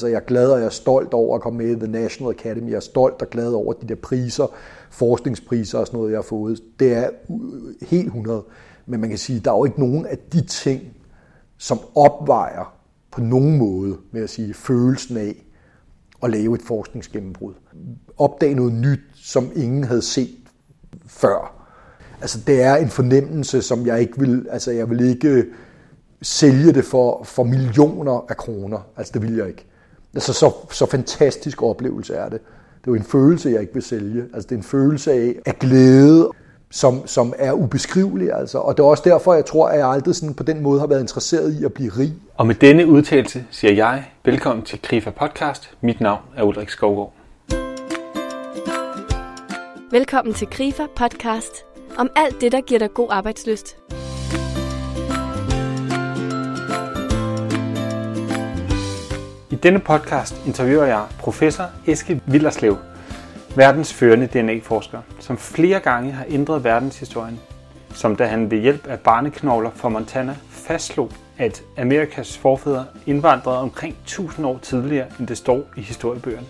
Så jeg er glad og jeg er stolt over at komme med i The National Academy. Jeg er stolt og glad over de der priser, forskningspriser og sådan noget, jeg har fået. Det er helt 100. Men man kan sige, der er jo ikke nogen af de ting, som opvejer på nogen måde, med at sige, følelsen af at lave et forskningsgennembrud. Opdage noget nyt, som ingen havde set før. Altså, det er en fornemmelse, som jeg ikke vil, altså jeg vil ikke sælge det for, for millioner af kroner. Altså, det vil jeg ikke. Altså, så, så fantastisk oplevelse er det. Det er jo en følelse, jeg ikke vil sælge. Altså, det er en følelse af, af glæde, som, som er ubeskrivelig. Altså. Og det er også derfor, jeg tror, at jeg aldrig sådan på den måde har været interesseret i at blive rig. Og med denne udtalelse siger jeg velkommen til Krifa Podcast. Mit navn er Ulrik Skovgaard. Velkommen til Krifa Podcast om alt det, der giver dig god arbejdsløst. Denne podcast interviewer jeg professor Eske Villerslev, verdens førende DNA-forsker, som flere gange har ændret verdenshistorien, som da han ved hjælp af barneknogler fra Montana fastslog, at Amerikas forfædre indvandrede omkring 1000 år tidligere, end det står i historiebøgerne.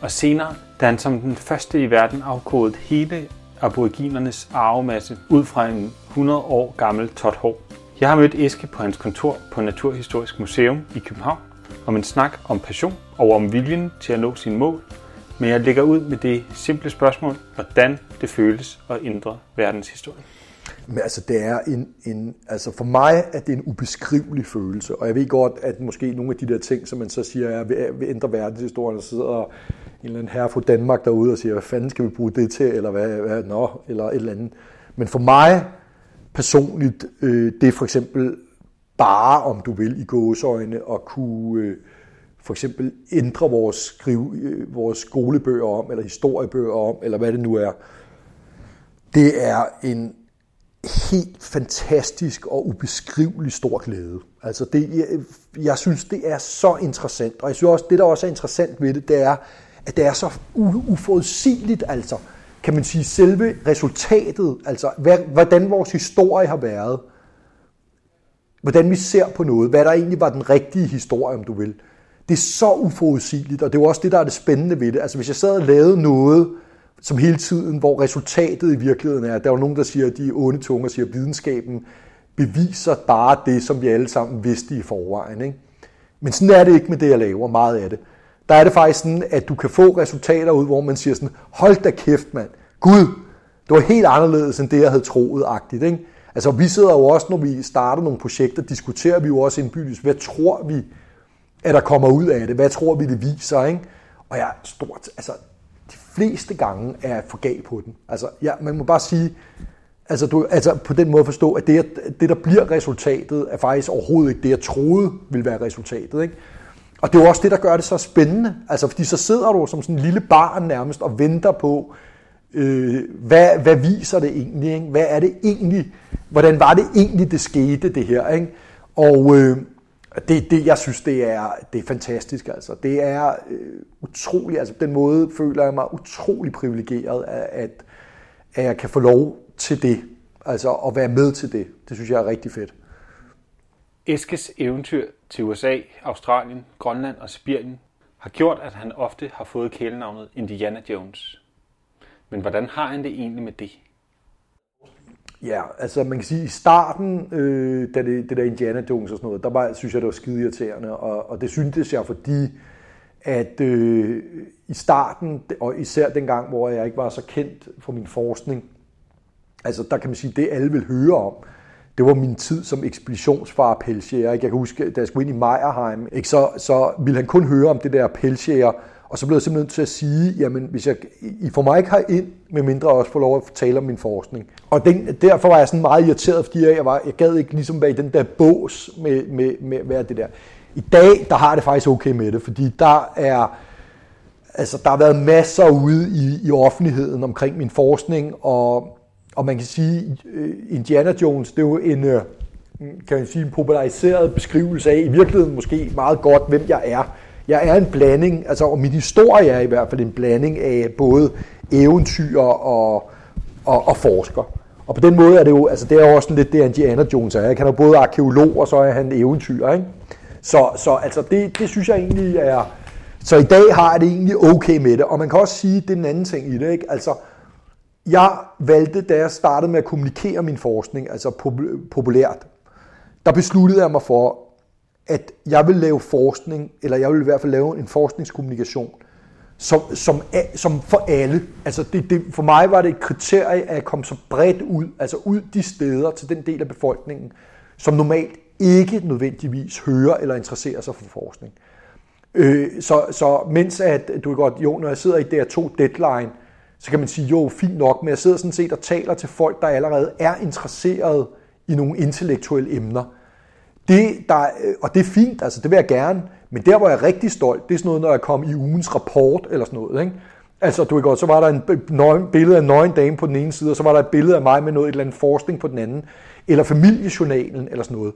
Og senere, da han som den første i verden afkodede hele aboriginernes arvemasse ud fra en 100 år gammel tot hår. Jeg har mødt Eske på hans kontor på Naturhistorisk Museum i København om en snak om passion og om viljen til at nå sine mål, men jeg lægger ud med det simple spørgsmål, hvordan det føles at ændre verdenshistorien. Men altså, det er en, en, altså for mig er det en ubeskrivelig følelse, og jeg ved godt, at måske nogle af de der ting, som man så siger, er, vil, vil ændre verdenshistorien, og så sidder en eller anden herre fra Danmark derude og siger, hvad fanden skal vi bruge det til, eller hvad, hvad nå, eller et eller andet. Men for mig personligt, øh, det er for eksempel bare, om du vil, i gåsøjne, at kunne øh, for eksempel ændre vores, skrive, øh, vores skolebøger om, eller historiebøger om, eller hvad det nu er. Det er en helt fantastisk og ubeskrivelig stor glæde. Altså det, jeg, jeg synes, det er så interessant, og jeg synes også, det der også er interessant ved det, det er, at det er så uforudsigeligt, altså, kan man sige, selve resultatet, altså hvad, hvordan vores historie har været, hvordan vi ser på noget, hvad der egentlig var den rigtige historie, om du vil. Det er så uforudsigeligt, og det er jo også det, der er det spændende ved det. Altså hvis jeg sad og lavede noget, som hele tiden, hvor resultatet i virkeligheden er, der er jo nogen, der siger, at de onde tunger siger, at videnskaben beviser bare det, som vi alle sammen vidste i forvejen. Ikke? Men sådan er det ikke med det, jeg laver, meget af det. Der er det faktisk sådan, at du kan få resultater ud, hvor man siger sådan, hold da kæft mand, Gud, det var helt anderledes end det, jeg havde troet, agtigt. Ikke? Altså vi sidder jo også, når vi starter nogle projekter, diskuterer vi jo også indbyrdes, hvad tror vi, at der kommer ud af det? Hvad tror vi, det viser? Ikke? Og jeg er stort, altså de fleste gange er jeg for gal på den. Altså ja, man må bare sige, altså, du, altså på den måde forstå, at det, det, der bliver resultatet, er faktisk overhovedet ikke det, jeg troede ville være resultatet. Ikke? Og det er jo også det, der gør det så spændende. Altså, fordi så sidder du som sådan en lille barn nærmest og venter på, øh, hvad, hvad viser det egentlig? Ikke? Hvad er det egentlig? Hvordan var det egentlig, det skete, det her? Ikke? Og øh, det, det, jeg synes, det er, det er fantastisk. Altså. Det er øh, utrolig, altså den måde føler jeg mig utrolig privilegeret, at, at, at jeg kan få lov til det. Altså at være med til det. Det synes jeg er rigtig fedt. Eskes eventyr til USA, Australien, Grønland og Sibirien har gjort, at han ofte har fået kælenavnet Indiana Jones. Men hvordan har han det egentlig med det? Ja, altså man kan sige, at i starten, øh, da det, det der Indiana Jones og sådan noget, der var, synes jeg, det var skide irriterende, og, og det syntes jeg, fordi at øh, i starten, og især dengang, hvor jeg ikke var så kendt for min forskning, altså der kan man sige, det alle vil høre om, det var min tid som ekspeditionsfar pelsjæger. Jeg kan huske, da jeg skulle ind i Meierheim, ikke, så, så ville han kun høre om det der pelsjæger, og så blev jeg simpelthen nødt til at sige, jamen hvis jeg, I får mig ikke ind, med mindre jeg også får lov at tale om min forskning. Og den, derfor var jeg sådan meget irriteret, fordi jeg, var, jeg gad ikke ligesom være i den der bås med, med, med hvad det der. I dag, der har det faktisk okay med det, fordi der er, altså der har været masser ude i, i offentligheden omkring min forskning, og, og man kan sige, øh, Indiana Jones, det er jo en, øh, kan man sige, en populariseret beskrivelse af, i virkeligheden måske meget godt, hvem jeg er. Jeg er en blanding, altså og min historie er i hvert fald en blanding af både eventyr og, og, og forsker. Og på den måde er det jo, altså det er jo også lidt det, Indiana Jones er. Han er både arkeolog, og så er han eventyr, ikke? Så, så altså det, det synes jeg egentlig er, Så i dag har jeg det egentlig okay med det, og man kan også sige, det er en anden ting i det. Ikke? Altså, jeg valgte, da jeg startede med at kommunikere min forskning, altså populært, der besluttede jeg mig for, at jeg vil lave forskning, eller jeg vil i hvert fald lave en forskningskommunikation, som, som, som for alle. Altså det, det, for mig var det et kriterie at komme så bredt ud, altså ud de steder til den del af befolkningen, som normalt ikke nødvendigvis hører eller interesserer sig for forskning. Øh, så, så mens at, du godt, jo, når jeg sidder i DR2 Deadline, så kan man sige, jo, fint nok, men jeg sidder sådan set og taler til folk, der allerede er interesseret i nogle intellektuelle emner. Det, der, øh, og det er fint, altså det vil jeg gerne, men der, hvor jeg er rigtig stolt, det er sådan noget, når jeg kom i ugens rapport eller sådan noget. Ikke? Altså, du kan godt, så var der en nøgen, billede af en nøgen dame på den ene side, og så var der et billede af mig med noget, et eller andet forskning på den anden, eller familiejournalen eller sådan noget.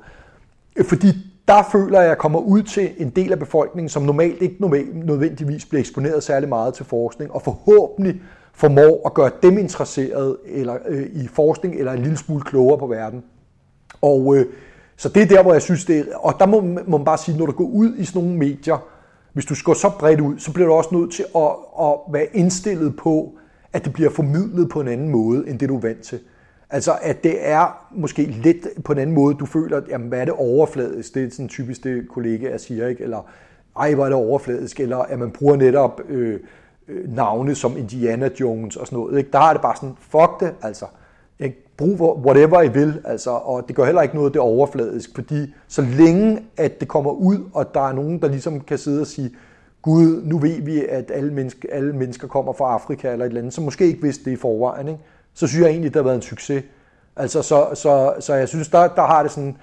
Fordi der føler jeg, at jeg kommer ud til en del af befolkningen, som normalt ikke nødvendigvis bliver eksponeret særlig meget til forskning, og forhåbentlig formår at gøre dem interesseret eller, øh, i forskning, eller en lille smule klogere på verden. Og øh, så det er der, hvor jeg synes, det er, og der må, må man bare sige, når du går ud i sådan nogle medier, hvis du går så bredt ud, så bliver du også nødt til at, at være indstillet på, at det bliver formidlet på en anden måde, end det du er vant til. Altså, at det er måske lidt på en anden måde, du føler, at jamen, hvad er det overfladisk? Det er sådan typisk det kollegaer siger, ikke? Eller, ej, hvor er det overfladisk? Eller at man bruger netop øh, øh, navne som Indiana Jones og sådan noget. Ikke? Der er det bare sådan, fuck det, altså. Brug whatever I vil, altså, og det gør heller ikke noget, det er overfladisk, fordi så længe, at det kommer ud, og der er nogen, der ligesom kan sidde og sige, Gud, nu ved vi, at alle mennesker, alle mennesker kommer fra Afrika eller et eller andet, som måske ikke vidste det i forvejen, ikke? så synes jeg egentlig, det har været en succes. Altså, så, så, så jeg synes, der, der har det sådan,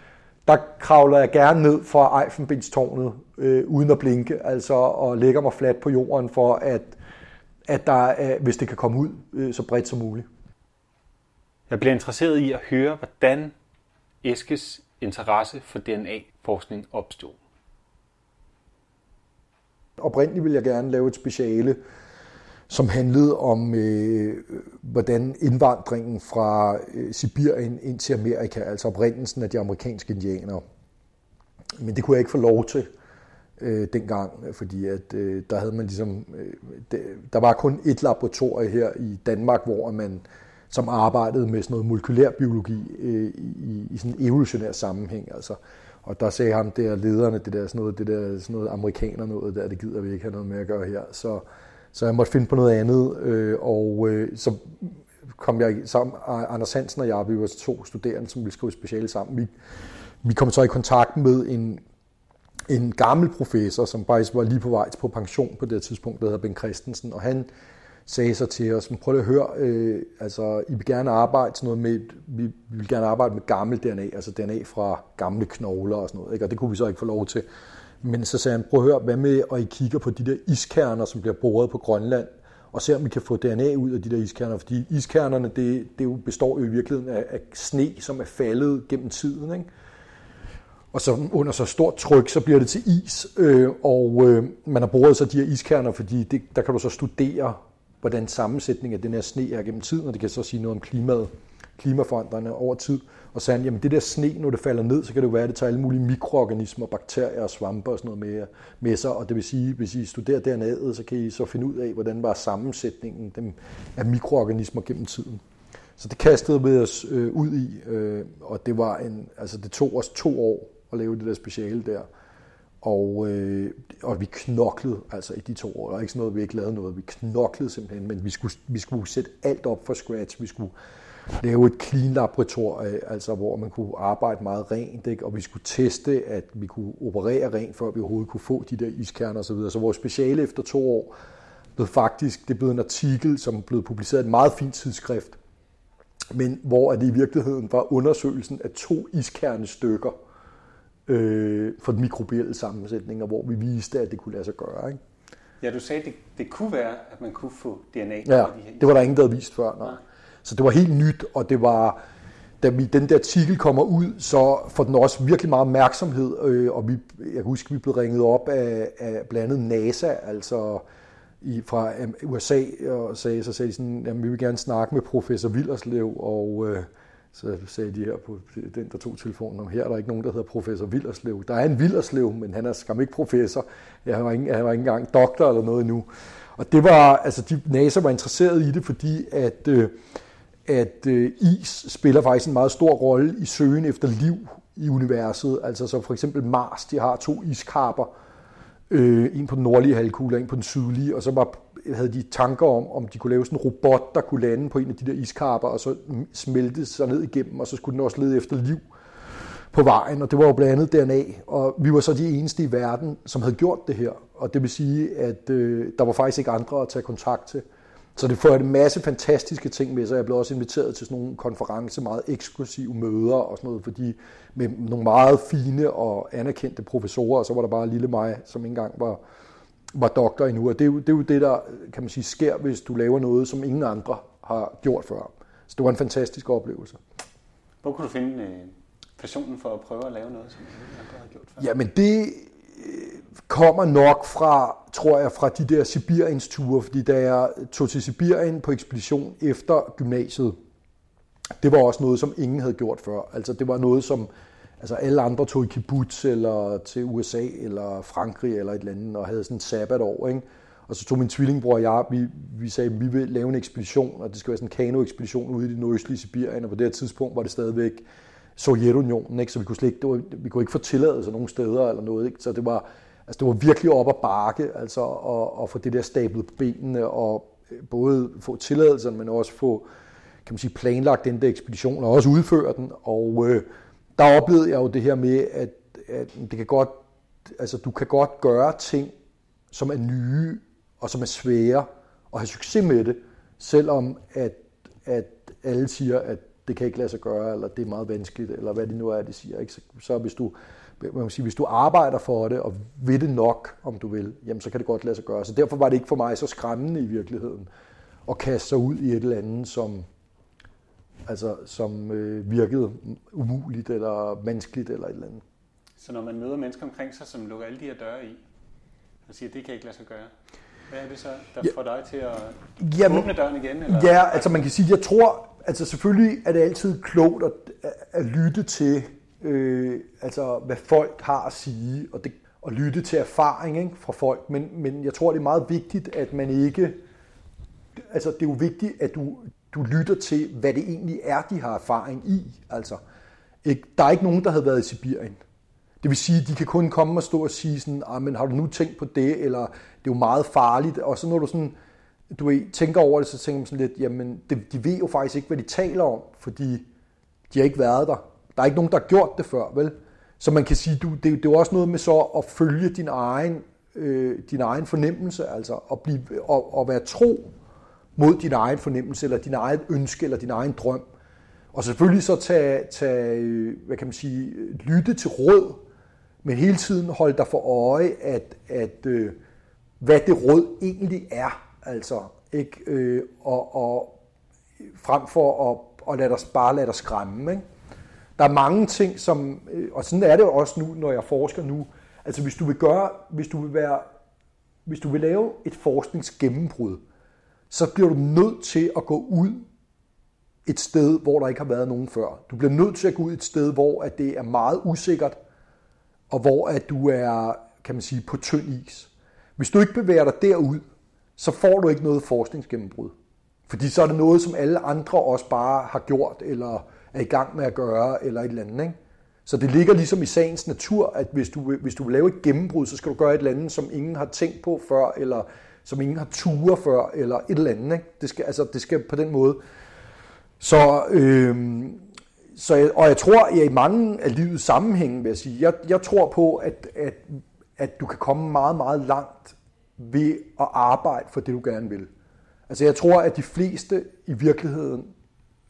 der kravler jeg gerne ned fra Eiffelbenstårnet, øh, uden at blinke, altså, og lægger mig fladt på jorden for, at, at der, øh, hvis det kan komme ud øh, så bredt som muligt. Jeg bliver interesseret i at høre, hvordan Eskes interesse for DNA-forskning opstod. Oprindeligt vil jeg gerne lave et speciale, som handlede om, øh, hvordan indvandringen fra øh, Sibirien ind til Amerika, altså oprindelsen af de amerikanske indianere. Men det kunne jeg ikke få lov til øh, dengang, fordi at øh, der havde man ligesom, øh, det, der var kun et laboratorie her i Danmark, hvor man som arbejdede med sådan noget molekylær biologi øh, i, i sådan en evolutionær sammenhæng. Altså. Og der sagde ham der lederne, det der sådan noget, det der sådan noget amerikaner noget der, det gider vi ikke have noget med at gøre her. Så, så jeg måtte finde på noget andet, øh, og øh, så kom jeg sammen, Anders Hansen og jeg, vi var to studerende, som ville skrive speciale sammen. Vi, vi kom så i kontakt med en, en gammel professor, som faktisk var lige på vej på pension på det tidspunkt, der hedder Ben Christensen, og han sagde så til os, prøv at høre, øh, altså I vil gerne arbejde sådan noget med, vi, vi vil gerne arbejde med gammel DNA, altså DNA fra gamle knogler og sådan noget, ikke? og det kunne vi så ikke få lov til. Men så sagde han, prøv at høre, hvad med, at I kigger på de der iskerner, som bliver boret på Grønland, og se om vi kan få DNA ud af de der iskerner, fordi iskernerne, det, det jo består jo i virkeligheden af, af sne, som er faldet gennem tiden, ikke? og så under så stort tryk, så bliver det til is, øh, og øh, man har boret så de her iskerner, fordi det, der kan du så studere, hvordan sammensætningen af den her sne er gennem tiden, og det kan så sige noget om klimaet, klimaforandringerne over tid. Og sagde han, jamen det der sne, når det falder ned, så kan det jo være, at det tager alle mulige mikroorganismer, bakterier og svampe og sådan noget med, med sig. Og det vil sige, hvis I studerer dernede, så kan I så finde ud af, hvordan var sammensætningen dem, af mikroorganismer gennem tiden. Så det kastede vi os øh, ud i, øh, og det var en, altså det tog os to år at lave det der speciale der. Og, øh, og vi knoklede altså i de to år. Der er ikke sådan noget, vi ikke lavede noget. Vi knoklede simpelthen, men vi skulle, vi skulle sætte alt op fra scratch. Vi skulle lave et clean laboratorie, altså hvor man kunne arbejde meget rent, ikke? og vi skulle teste, at vi kunne operere rent, før vi overhovedet kunne få de der iskerner osv. Så, så vores speciale efter to år blev faktisk, det blev en artikel, som blev publiceret i et meget fint tidsskrift, men hvor det i virkeligheden var undersøgelsen af to iskernestykker, øh, for den mikrobielle sammensætning, og hvor vi viste, at det kunne lade sig gøre. Ikke? Ja, du sagde, det, det kunne være, at man kunne få DNA. Ja, de her det var der ingen, der havde vist før. Nej. Så det var helt nyt, og det var, da vi, den der artikel kommer ud, så får den også virkelig meget opmærksomhed, øh, og vi, jeg kan huske, vi blev ringet op af, af blandt andet NASA, altså i, fra USA, og sagde, så sagde de sådan, jamen, vi vil gerne snakke med professor Villerslev, og øh, så sagde de her på den, der tog telefonen, her er der ikke nogen, der hedder professor Villerslev. Der er en Villerslev, men han er skam ikke professor. Jeg var ikke, han var ikke engang doktor eller noget endnu. Og det var, altså de, NASA var interesseret i det, fordi at, øh, at øh, is spiller faktisk en meget stor rolle i søgen efter liv i universet. Altså så for eksempel Mars, de har to iskarper, øh, en på den nordlige halvkugle og en på den sydlige, og så var, havde de tanker om, om de kunne lave sådan en robot, der kunne lande på en af de der iskarper, og så smelte sig ned igennem, og så skulle den også lede efter liv på vejen, og det var jo blandt andet DNA, og vi var så de eneste i verden, som havde gjort det her, og det vil sige, at øh, der var faktisk ikke andre at tage kontakt til. Så det får en masse fantastiske ting med sig. Jeg blev også inviteret til sådan nogle konferencer, meget eksklusive møder og sådan noget, fordi med nogle meget fine og anerkendte professorer, og så var der bare lille mig, som ikke engang var, var doktor endnu. Og det er, jo, det er jo det, der kan man sige, sker, hvis du laver noget, som ingen andre har gjort før. Så det var en fantastisk oplevelse. Hvor kunne du finde øh, passionen for at prøve at lave noget, som ingen andre har gjort før? Jamen det kommer nok fra, tror jeg, fra de der Sibiriens ture, fordi da jeg tog til Sibirien på ekspedition efter gymnasiet, det var også noget, som ingen havde gjort før. Altså det var noget, som altså alle andre tog i kibbutz eller til USA eller Frankrig eller et eller andet og havde sådan et sabbatår, ikke? Og så tog min tvillingbror og jeg, vi, vi sagde, at vi vil lave en ekspedition, og det skal være sådan en kanoekspedition ude i det nordøstlige Sibirien, og på det her tidspunkt var det stadigvæk Sovjetunionen, ikke? så vi kunne, slet ikke, det var, vi kunne ikke få tilladelse nogen steder eller noget. Ikke? Så det var, altså, det var virkelig op ad bakke altså, at, at få det der stablet på benene, og øh, både få tilladelsen, men også få kan man sige, planlagt den der ekspedition, og også udføre den. Og øh, der oplevede jeg jo det her med, at, at det kan godt, altså, du kan godt gøre ting, som er nye og som er svære, og have succes med det, selvom at, at alle siger, at det kan ikke lade sig gøre, eller det er meget vanskeligt, eller hvad det nu er, de siger. Ikke? Så, så hvis du man kan sige, hvis du arbejder for det, og ved det nok, om du vil, jamen så kan det godt lade sig gøre. Så derfor var det ikke for mig så skræmmende i virkeligheden, at kaste sig ud i et eller andet, som, altså, som øh, virkede umuligt, eller vanskeligt, eller et eller andet. Så når man møder mennesker omkring sig, som lukker alle de her døre i, og siger, det kan ikke lade sig gøre, hvad er det så, der ja, får dig til at jamen, åbne døren igen? Eller? Ja, altså man kan sige, jeg tror, altså selvfølgelig er det altid klogt at, at lytte til, øh, altså hvad folk har at sige, og, det, og lytte til erfaring ikke, fra folk, men, men jeg tror, det er meget vigtigt, at man ikke, altså det er jo vigtigt, at du, du lytter til, hvad det egentlig er, de har erfaring i, altså. Ikke? Der er ikke nogen, der havde været i Sibirien. Det vil sige, at de kan kun komme og stå og sige sådan, ah, men har du nu tænkt på det, eller det er jo meget farligt, og så når du sådan, du ved, tænker over det, så tænker man sådan lidt, jamen, de, de ved jo faktisk ikke, hvad de taler om, fordi de har ikke været der. Der er ikke nogen, der har gjort det før, vel? Så man kan sige, du, det, det er jo også noget med så at følge din egen, øh, din egen fornemmelse, altså at, blive, at, at være tro mod din egen fornemmelse, eller din egen ønske, eller din egen drøm. Og selvfølgelig så tage, tage øh, hvad kan man sige, lytte til råd, men hele tiden holde dig for øje, at, at øh, hvad det råd egentlig er, altså, ikke? Øh, og, og frem for at, at lade dig, bare lade dig skræmme, ikke? Der er mange ting, som, øh, og sådan er det jo også nu, når jeg forsker nu, altså hvis du vil gøre, hvis du vil være, hvis du vil lave et forskningsgennembrud, så bliver du nødt til at gå ud et sted, hvor der ikke har været nogen før. Du bliver nødt til at gå ud et sted, hvor at det er meget usikkert, og hvor at du er, kan man sige, på tynd is. Hvis du ikke bevæger dig derud, så får du ikke noget forskningsgennembrud. Fordi så er det noget, som alle andre også bare har gjort, eller er i gang med at gøre, eller et eller andet. Ikke? Så det ligger ligesom i sagens natur, at hvis du, hvis du vil lave et gennembrud, så skal du gøre et eller andet, som ingen har tænkt på før, eller som ingen har ture før, eller et eller andet. Ikke? Det, skal, altså, det skal på den måde. Så, øh, så jeg, og jeg tror, at i mange af livets sammenhænge, vil jeg sige, jeg, jeg tror på, at, at, at du kan komme meget, meget langt ved at arbejde for det, du gerne vil. Altså jeg tror, at de fleste i virkeligheden,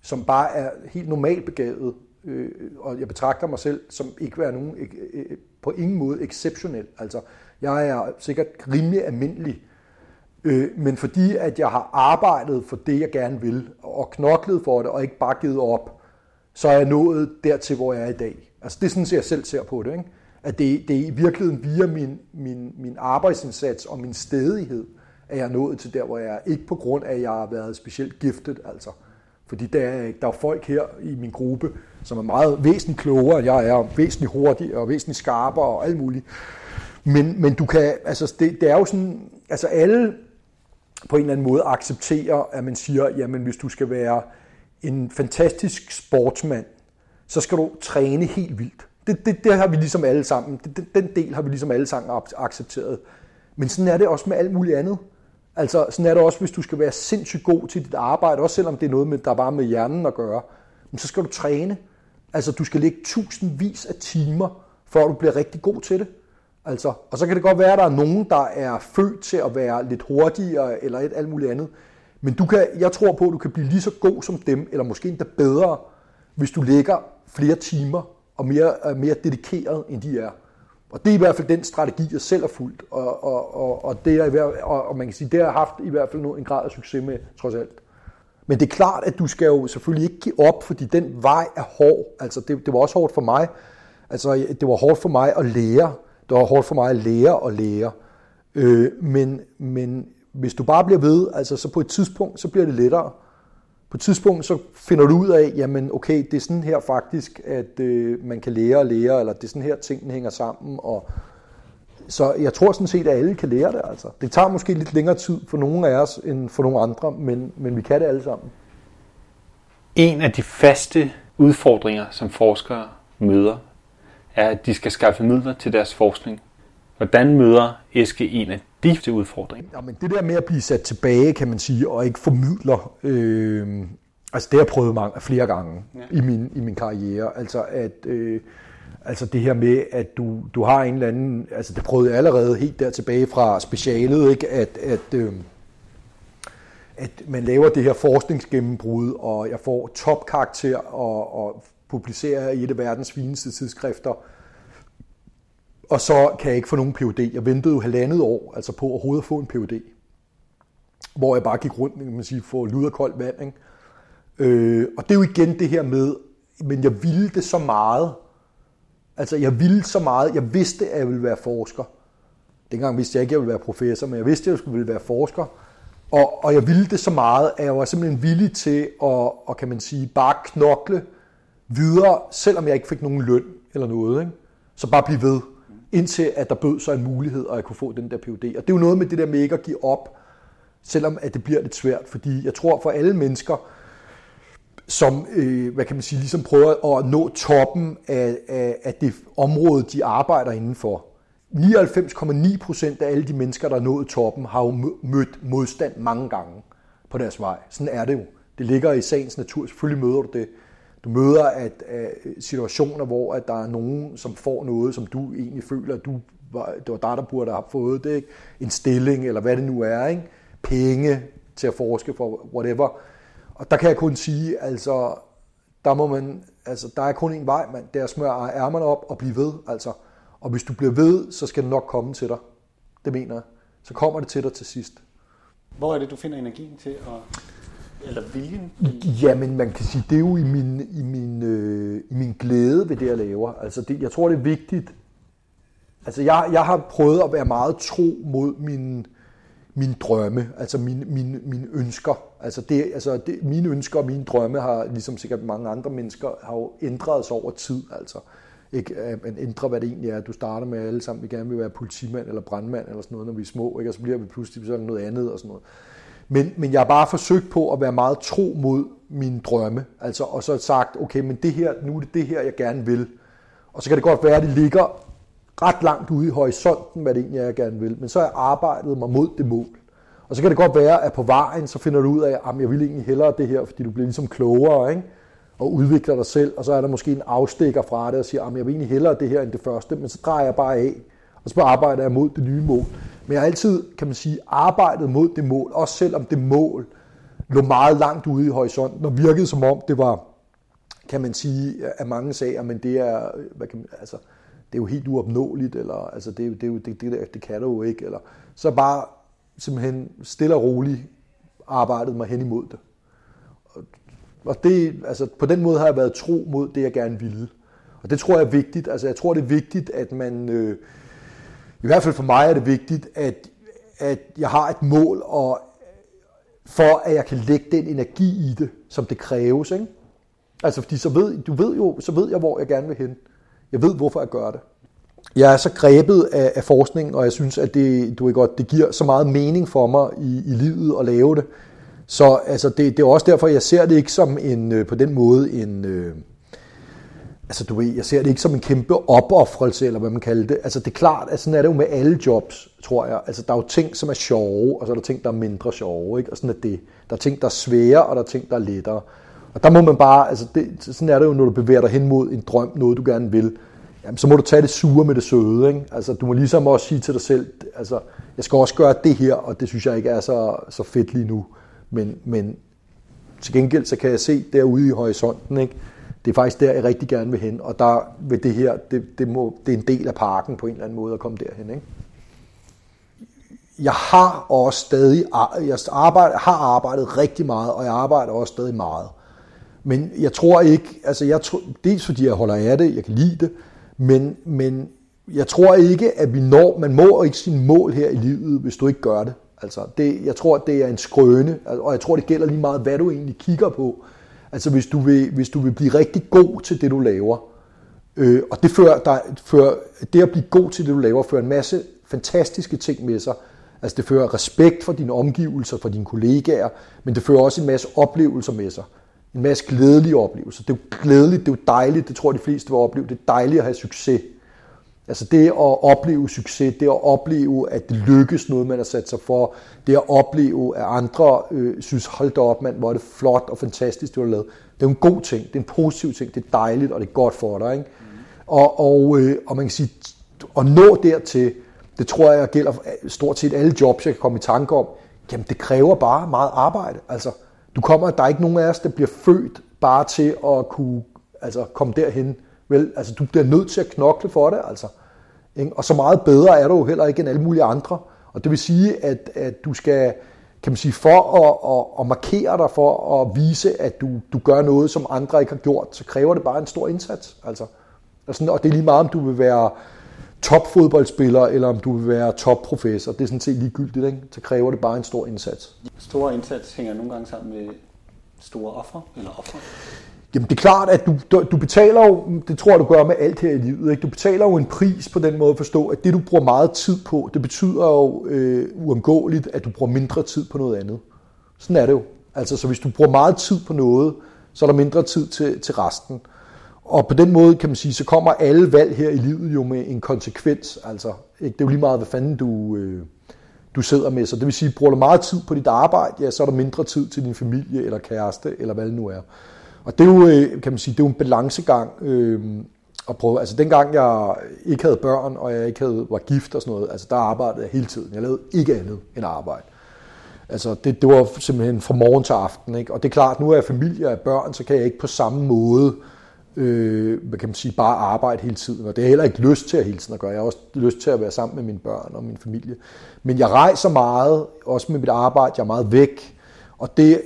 som bare er helt normalt begavet, øh, og jeg betragter mig selv som ikke være nogen, øh, øh, på ingen måde exceptionel. Altså jeg er sikkert rimelig almindelig, øh, men fordi at jeg har arbejdet for det, jeg gerne vil, og knoklet for det, og ikke bare givet op, så er jeg nået dertil, hvor jeg er i dag. Altså det er sådan, jeg selv ser på det. Ikke? At det, det er i virkeligheden via min, min, min arbejdsindsats og min stedighed, at jeg er nået til der, hvor jeg er. Ikke på grund af, at jeg har været specielt giftet, altså. Fordi der er, der er folk her i min gruppe, som er meget væsentligt klogere, end jeg er, væsentligt hurtigere og væsentligt skarpere og alt muligt. Men, men du kan, altså det, det er jo sådan, altså alle på en eller anden måde accepterer, at man siger, jamen hvis du skal være en fantastisk sportsmand, så skal du træne helt vildt. Det, det, det har vi ligesom alle sammen, det, den del har vi ligesom alle sammen accepteret. Men sådan er det også med alt muligt andet. Altså sådan er det også, hvis du skal være sindssygt god til dit arbejde, også selvom det er noget, med, der bare med hjernen at gøre, men så skal du træne. Altså du skal lægge tusindvis af timer, før du bliver rigtig god til det. Altså, og så kan det godt være, at der er nogen, der er født til at være lidt hurtigere eller et alt muligt andet. Men du kan, jeg tror på, at du kan blive lige så god som dem, eller måske endda bedre, hvis du lægger flere timer og mere, er mere dedikeret, end de er. Og det er i hvert fald den strategi, jeg selv har fulgt, og, og, og, og, det er, i hvert, og, og man kan sige, det har jeg haft i hvert fald en grad af succes med, trods alt. Men det er klart, at du skal jo selvfølgelig ikke give op, fordi den vej er hård. Altså, det, det var også hårdt for mig. Altså, det var hårdt for mig at lære. Det var hårdt for mig at lære og lære. Øh, men, men hvis du bare bliver ved, altså, så på et tidspunkt, så bliver det lettere. På et tidspunkt, så finder du ud af, jamen okay, det er sådan her faktisk, at øh, man kan lære og lære, eller det er sådan her, tingene hænger sammen, og så jeg tror sådan set, at alle kan lære det. Altså. Det tager måske lidt længere tid for nogle af os, end for nogle andre, men, men vi kan det alle sammen. En af de faste udfordringer, som forskere møder, er, at de skal skaffe midler til deres forskning. Hvordan møder Eske en af de udfordringer? Ja, men det der med at blive sat tilbage, kan man sige, og ikke formidler, øh, altså det har jeg prøvet mange, flere gange ja. i, min, i min karriere. Altså at... Øh, Altså det her med, at du, du har en eller anden, altså det prøvede jeg allerede helt der tilbage fra specialet, ikke? At, at, øh, at man laver det her forskningsgennembrud, og jeg får topkarakter og, og publicerer i et af verdens fineste tidsskrifter, og så kan jeg ikke få nogen PhD. Jeg ventede jo halvandet år altså på overhovedet at få en PhD, hvor jeg bare gik rundt, kan man sige, for lud og koldt vand. Ikke? Øh, og det er jo igen det her med, men jeg ville det så meget, Altså, jeg ville så meget. Jeg vidste, at jeg ville være forsker. Dengang vidste jeg ikke, at jeg ville være professor, men jeg vidste, at jeg ville være forsker. Og, og jeg ville det så meget, at jeg var simpelthen villig til at, og kan man sige, bare knokle videre, selvom jeg ikke fik nogen løn eller noget. Ikke? Så bare blive ved, indtil at der bød sig en mulighed, og jeg kunne få den der PhD. Og det er jo noget med det der med ikke at give op, selvom at det bliver lidt svært, fordi jeg tror for alle mennesker, som, øh, hvad kan man sige, ligesom prøver at nå toppen af, af, af det område, de arbejder indenfor. 99,9 procent af alle de mennesker, der er nået toppen, har jo mødt modstand mange gange på deres vej. Sådan er det jo. Det ligger i sagens natur. Selvfølgelig møder du det. Du møder at, at situationer, hvor at der er nogen, som får noget, som du egentlig føler, at du var, det var dig, der burde have fået det. Ikke? En stilling, eller hvad det nu er. Ikke? Penge til at forske for whatever og der kan jeg kun sige, altså, der må man, altså, der er kun en vej, man. Det er at smøre ærmerne op og blive ved, altså. Og hvis du bliver ved, så skal det nok komme til dig. Det mener jeg. Så kommer det til dig til sidst. Hvor er det, du finder energien til at eller viljen? Jamen, man kan sige, det er jo i min, i min, øh, i min glæde ved det, jeg laver. Altså, det, jeg tror, det er vigtigt. Altså, jeg, jeg har prøvet at være meget tro mod min, min drømme, altså mine, mine, mine ønsker. Altså, det, altså det, mine ønsker og mine drømme har, ligesom sikkert mange andre mennesker, har jo ændret sig over tid. Altså, ikke, at man ændrer, hvad det egentlig er. Du starter med, alle sammen vi gerne vil være politimand eller brandmand eller sådan noget, når vi er små, ikke? og så bliver vi pludselig sådan noget andet og sådan noget. Men, men jeg har bare forsøgt på at være meget tro mod mine drømme, altså, og så sagt, okay, men det her, nu er det det her, jeg gerne vil. Og så kan det godt være, at det ligger ret langt ude i horisonten, hvad det egentlig er, jeg gerne vil. Men så har jeg arbejdet mig mod det mål. Og så kan det godt være, at på vejen, så finder du ud af, at jeg vil egentlig hellere det her, fordi du bliver ligesom klogere, ikke? og udvikler dig selv, og så er der måske en afstikker fra det, og siger, at jeg vil egentlig hellere det her end det første, men så drejer jeg bare af, og så arbejder jeg mod det nye mål. Men jeg har altid, kan man sige, arbejdet mod det mål, også selvom det mål lå meget langt ude i horisonten, og virkede som om det var, kan man sige, af mange sager, men det er, hvad kan man, altså, det er jo helt uopnåeligt, eller altså, det, det, det, det, det kan du jo ikke, eller så bare simpelthen stille og roligt arbejdet mig hen imod det. Og det, altså, på den måde har jeg været tro mod det, jeg gerne ville. Og det tror jeg er vigtigt. Altså, jeg tror, det er vigtigt, at man... Øh, i hvert fald for mig er det vigtigt, at, at jeg har et mål, og for at jeg kan lægge den energi i det, som det kræves. Ikke? Altså fordi så ved, du ved jo, så ved jeg, hvor jeg gerne vil hen. Jeg ved, hvorfor jeg gør det. Jeg er så grebet af, af forskningen, og jeg synes, at det, du er godt, det giver så meget mening for mig i, i livet at lave det. Så altså, det, det er også derfor, jeg ser det ikke som en, øh, på den måde en... Øh, Altså du ved, jeg ser det ikke som en kæmpe opoffrelse, eller hvad man kalder det. Altså det er klart, at sådan er det jo med alle jobs, tror jeg. Altså der er jo ting, som er sjove, og så er der ting, der er mindre sjove, ikke? Og sådan er det. Der er ting, der er svære, og der er ting, der er lettere. Og der må man bare, altså det, sådan er det jo, når du bevæger dig hen mod en drøm, noget du gerne vil. Jamen, så må du tage det sure med det søde, ikke? Altså du må ligesom også sige til dig selv, altså jeg skal også gøre det her, og det synes jeg ikke er så, så fedt lige nu. Men, men til gengæld, så kan jeg se derude i horisonten, ikke? Det er faktisk der, jeg rigtig gerne vil hen, og der vil det her, det, det, må, det er en del af parken på en eller anden måde at komme derhen. Ikke? Jeg har også stadig, jeg arbejde, har arbejdet rigtig meget, og jeg arbejder også stadig meget. Men jeg tror ikke, altså jeg tror, dels fordi jeg holder af det, jeg kan lide det, men, men jeg tror ikke, at vi når, man må ikke sin mål her i livet, hvis du ikke gør det. Altså, det, jeg tror, det er en skrøne, og jeg tror, det gælder lige meget, hvad du egentlig kigger på. Altså hvis du vil, hvis du vil blive rigtig god til det, du laver, øh, og det, fører, der, fører, det at blive god til det, du laver, fører en masse fantastiske ting med sig. Altså det fører respekt for dine omgivelser, for dine kollegaer, men det fører også en masse oplevelser med sig. En masse glædelige oplevelser. Det er jo glædeligt, det er jo dejligt, det tror jeg de fleste vil opleve. Det er dejligt at have succes. Altså det at opleve succes, det at opleve, at det lykkes noget, man har sat sig for, det at opleve, at andre øh, synes, hold da op, mand, hvor er det flot og fantastisk, du har lavet. Det er en god ting, det er en positiv ting, det er dejligt, og det er godt for dig. Ikke? Mm. Og, og, øh, og man kan sige, at nå dertil, det tror jeg gælder stort set alle jobs, jeg kan komme i tanke om, jamen det kræver bare meget arbejde. Altså, du kommer, der er ikke nogen af os, der bliver født bare til at kunne altså, komme derhen. Vel, altså, du bliver nødt til at knokle for det, altså. Ikke? Og så meget bedre er du jo heller ikke end alle mulige andre. Og det vil sige, at, at du skal, kan man sige, for at, at, at markere dig, for at vise, at du, du gør noget, som andre ikke har gjort, så kræver det bare en stor indsats. Altså. Og, sådan, og det er lige meget, om du vil være topfodboldspiller, eller om du vil være topprofessor. Det er sådan set ligegyldigt, ikke? så kræver det bare en stor indsats. Stor indsats hænger nogle gange sammen med store offer eller offer? Jamen det er klart, at du, du, du betaler jo, det tror jeg du gør med alt her i livet, ikke? du betaler jo en pris på den måde at forstå, at det du bruger meget tid på, det betyder jo øh, uundgåeligt, at du bruger mindre tid på noget andet. Sådan er det jo. Altså så hvis du bruger meget tid på noget, så er der mindre tid til, til resten. Og på den måde kan man sige, så kommer alle valg her i livet jo med en konsekvens. Altså, ikke? Det er jo lige meget, hvad fanden du, øh, du sidder med. Så det vil sige, bruger du meget tid på dit arbejde, ja, så er der mindre tid til din familie eller kæreste, eller hvad det nu er. Og det er jo, øh, kan man sige, det er jo en balancegang øh, at prøve. Altså dengang jeg ikke havde børn, og jeg ikke havde, var gift og sådan noget, altså der arbejdede jeg hele tiden. Jeg lavede ikke andet end arbejde. Altså det, det var simpelthen fra morgen til aften. Ikke? Og det er klart, nu er jeg familie og børn, så kan jeg ikke på samme måde øh, hvad kan man sige, bare arbejde hele tiden. Og det er heller ikke lyst til at hele tiden at gøre. Jeg har også lyst til at være sammen med mine børn og min familie. Men jeg rejser meget, også med mit arbejde. Jeg er meget væk. Og det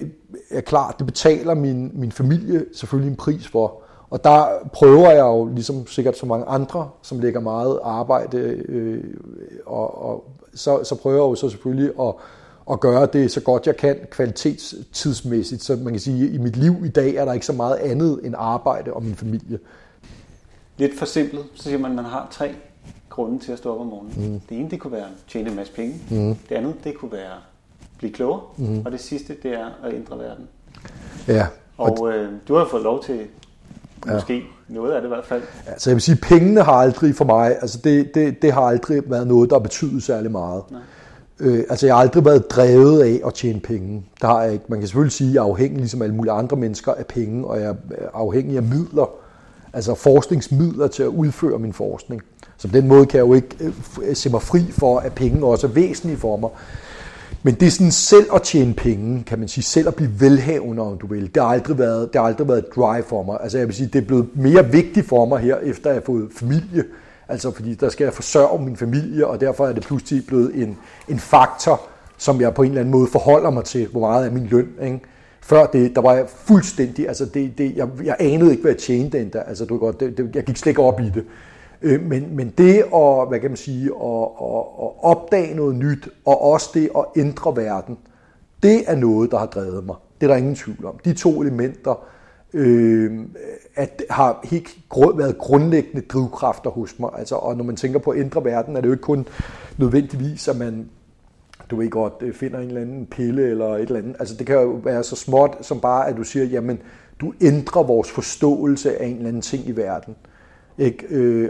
er klart, det betaler min, min familie selvfølgelig en pris for. Og der prøver jeg jo, ligesom sikkert så mange andre, som lægger meget arbejde, øh, og, og så, så prøver jeg jo så selvfølgelig at, at gøre det så godt jeg kan kvalitetstidsmæssigt. Så man kan sige, at i mit liv i dag er der ikke så meget andet end arbejde og min familie. Lidt for simpelt, så siger man, at man har tre grunde til at stå op om morgenen. Mm. Det ene, det kunne være at tjene en masse penge. Mm. Det andet, det kunne være blive klogere. Mm. Og det sidste, det er at ændre verden. Ja. Og, og øh, du har fået lov til måske ja. noget af det i hvert fald. Ja, så jeg vil sige, pengene har aldrig for mig, altså det, det, det har aldrig været noget, der betyder særlig meget. Nej. Øh, altså jeg har aldrig været drevet af at tjene penge. Der har jeg ikke. Man kan selvfølgelig sige, at jeg er afhængig, ligesom alle mulige andre mennesker, af penge, og jeg er afhængig af midler, altså forskningsmidler til at udføre min forskning. Så på den måde kan jeg jo ikke øh, se mig fri for, at penge også er væsentlige for mig. Men det er sådan selv at tjene penge, kan man sige, selv at blive velhavende, om du vil. Det har aldrig været, det har aldrig været dry drive for mig. Altså jeg vil sige, det er blevet mere vigtigt for mig her, efter jeg har fået familie. Altså fordi der skal jeg forsørge min familie, og derfor er det pludselig blevet en, en faktor, som jeg på en eller anden måde forholder mig til, hvor meget er min løn. Ikke? Før det, der var jeg fuldstændig, altså det, det, jeg, jeg anede ikke, hvad jeg tjente den der. Altså du godt, det, det, jeg gik slet ikke op i det. Øh, men, men det at, hvad kan man sige, at, at, at opdage noget nyt, og også det at ændre verden, det er noget, der har drevet mig. Det er der ingen tvivl om. De to elementer øh, at, har helt grund, været grundlæggende drivkræfter hos mig. Altså, og når man tænker på at ændre verden, er det jo ikke kun nødvendigvis, at man du ved godt, øh, finder en eller anden pille eller et eller andet. Altså det kan jo være så småt som bare, at du siger, jamen, du ændrer vores forståelse af en eller anden ting i verden. Ikke? Øh,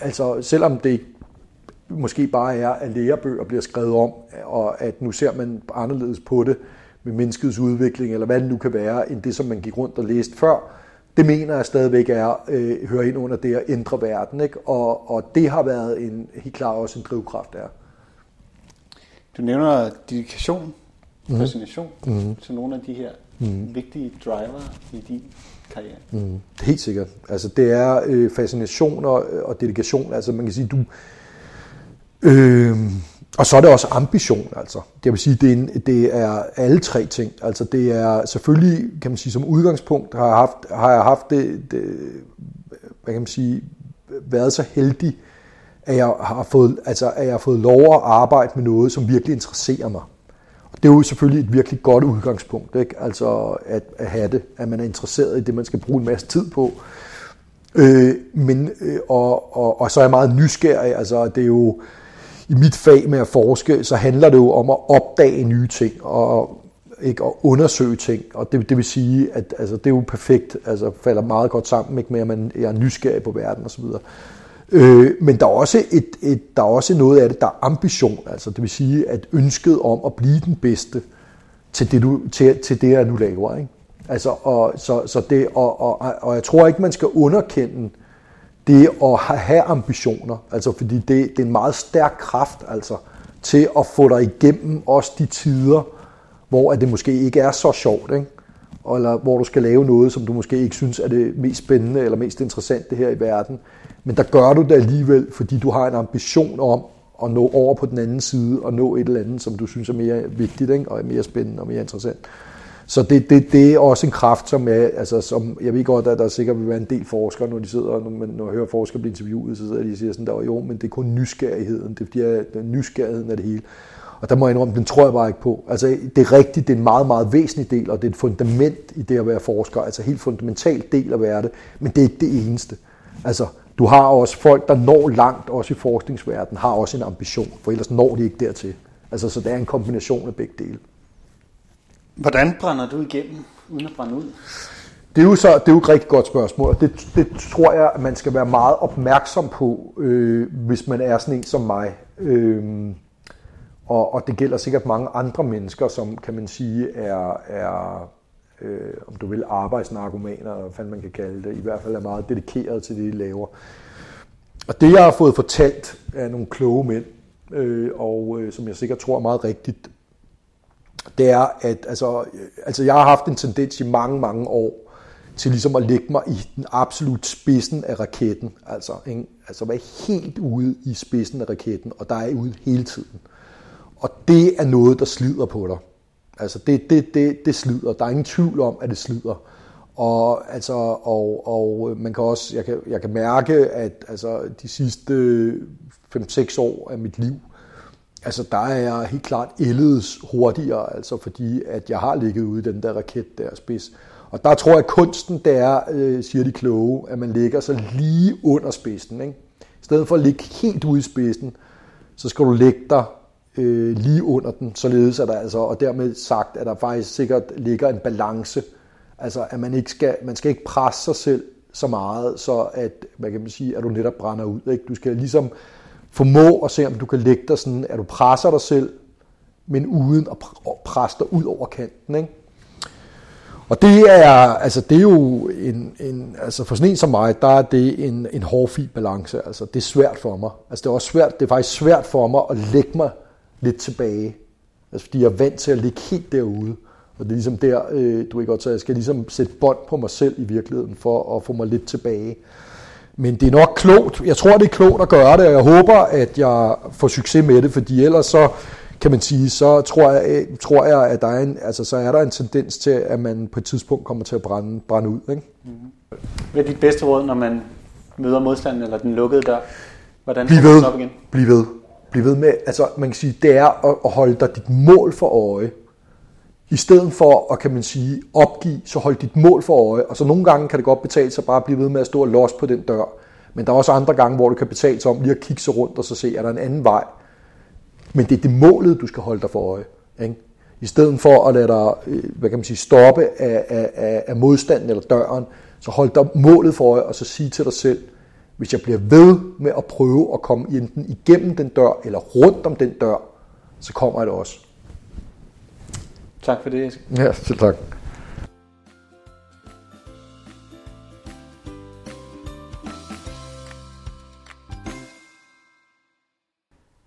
altså selvom det måske bare er, at lærebøger bliver skrevet om, og at nu ser man anderledes på det med menneskets udvikling, eller hvad det nu kan være, end det, som man gik rundt og læste før, det mener jeg stadigvæk er, øh, hører ind under det at ændre verden. Ikke? Og, og det har været en, helt klart også en drivkraft der. Du nævner dedikation, mm. fascination mm. til nogle af de her mm. vigtige driver i din karriere. Mm. Helt sikkert. Altså det er øh, fascination øh, og, og dedikation. Altså man kan sige, du... Øh, og så er det også ambition, altså. Det vil sige, det er, en, det er alle tre ting. Altså det er selvfølgelig, kan man sige, som udgangspunkt har jeg haft, har jeg haft det, det, hvad kan man sige, været så heldig, at jeg har fået, altså, at jeg har fået lov at arbejde med noget, som virkelig interesserer mig. Og det er jo selvfølgelig et virkelig godt udgangspunkt, ikke? Altså at, at have det, at man er interesseret i det, man skal bruge en masse tid på. Øh, men, øh, og, og, og så er jeg meget nysgerrig, altså det er jo, i mit fag med at forske, så handler det jo om at opdage nye ting, og ikke at undersøge ting, og det, det vil sige, at altså, det er jo perfekt, altså falder meget godt sammen ikke, med, at man er nysgerrig på verden osv. Øh, men der er, også et, et, der er også noget af det, der er ambition, altså det vil sige, at ønsket om at blive den bedste til det, du, til, til det jeg nu laver. Ikke? Altså, og, så, så det, og, og, og jeg tror ikke, man skal underkende det at have ambitioner, altså fordi det, det er en meget stærk kraft altså, til at få dig igennem også de tider, hvor det måske ikke er så sjovt, ikke? Eller hvor du skal lave noget, som du måske ikke synes er det mest spændende eller mest interessante her i verden. Men der gør du det alligevel, fordi du har en ambition om at nå over på den anden side og nå et eller andet, som du synes er mere vigtigt ikke? og er mere spændende og mere interessant. Så det, det, det er også en kraft, som, er, altså, som jeg ved godt, at der sikkert vil være en del forskere, når de sidder, når, man, når jeg hører forskere blive interviewet, så sidder de og siger sådan, der, jo, men det er kun nysgerrigheden, det er, fordi, at nysgerrigheden af det hele. Og der må jeg indrømme, den tror jeg bare ikke på. Altså, det er rigtigt, det er en meget, meget væsentlig del, og det er et fundament i det at være forsker, altså helt fundamental del at være det, men det er ikke det eneste. Altså, du har også folk, der når langt, også i forskningsverdenen, har også en ambition, for ellers når de ikke dertil. Altså, så det er en kombination af begge dele. Hvordan brænder du igennem, uden at brænde ud? Det er jo, så, det er jo et rigtig godt spørgsmål, og det, det tror jeg, at man skal være meget opmærksom på, øh, hvis man er sådan en som mig. Øh, og, og det gælder sikkert mange andre mennesker, som kan man sige er, er øh, om du vil, arbejdsnarkomaner, eller hvad man kan kalde det, i hvert fald er meget dedikeret til det, de laver. Og det, jeg har fået fortalt af nogle kloge mænd, øh, og øh, som jeg sikkert tror er meget rigtigt, det er, at altså, øh, altså jeg har haft en tendens i mange, mange år til ligesom at lægge mig i den absolut spidsen af raketten. Altså, ikke? altså være helt ude i spidsen af raketten, og der er ude hele tiden. Og det er noget, der slider på dig. Altså det, det, det, det slider. Der er ingen tvivl om, at det slider. Og, altså, og, og man kan også, jeg kan, jeg kan mærke, at altså, de sidste 5-6 år af mit liv, altså der er jeg helt klart ældes hurtigere, altså fordi at jeg har ligget ude i den der raket der spids. Og der tror jeg, at kunsten det er, øh, siger de kloge, at man ligger så lige under spidsen. Ikke? I stedet for at ligge helt ude i spidsen, så skal du lægge dig øh, lige under den, således at der altså, og dermed sagt, at der faktisk sikkert ligger en balance. Altså, at man ikke skal, man skal ikke presse sig selv så meget, så at, hvad kan man sige, at du netop brænder ud. Ikke? Du skal ligesom formå at se, om du kan lægge dig sådan, at du presser dig selv, men uden at presse dig ud over kanten. Ikke? Og det er, altså det er jo en, en, altså for sådan en som mig, der er det en, en hårfin balance. Altså det er svært for mig. Altså det er også svært, det er faktisk svært for mig at lægge mig lidt tilbage. Altså fordi jeg er vant til at ligge helt derude. Og det er ligesom der, øh, du ikke godt, så jeg skal ligesom sætte bånd på mig selv i virkeligheden, for at få mig lidt tilbage. Men det er nok klogt. Jeg tror, det er klogt at gøre det, og jeg håber, at jeg får succes med det, fordi ellers så kan man sige, så tror jeg, tror jeg at der er en, altså, så er der en tendens til, at man på et tidspunkt kommer til at brænde, brænde ud. Ikke? Mm-hmm. Hvad er dit bedste råd, når man møder modstanden eller den lukkede dør? Hvordan Bliv ved. Op igen? Bliv ved blive ved med, altså man kan sige, det er at holde dig dit mål for øje. I stedet for at, kan man sige, opgive, så hold dit mål for øje. Og så nogle gange kan det godt betale sig bare at blive ved med at stå og låse på den dør. Men der er også andre gange, hvor det kan betale sig om lige at kigge sig rundt og så se, er der en anden vej. Men det er det målet, du skal holde dig for øje. Ikke? I stedet for at lade dig øh, hvad kan man sige, stoppe af, af, af modstanden eller døren, så hold dig målet for øje, og så sige til dig selv, hvis jeg bliver ved med at prøve at komme enten igennem den dør, eller rundt om den dør, så kommer jeg det også. Tak for det, Eske. Ja, selv tak.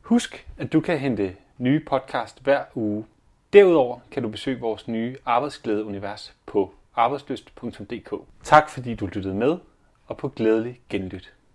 Husk, at du kan hente nye podcast hver uge. Derudover kan du besøge vores nye arbejdsglædeunivers på arbejdsløst.dk. Tak fordi du lyttede med, og på glædelig genlyt.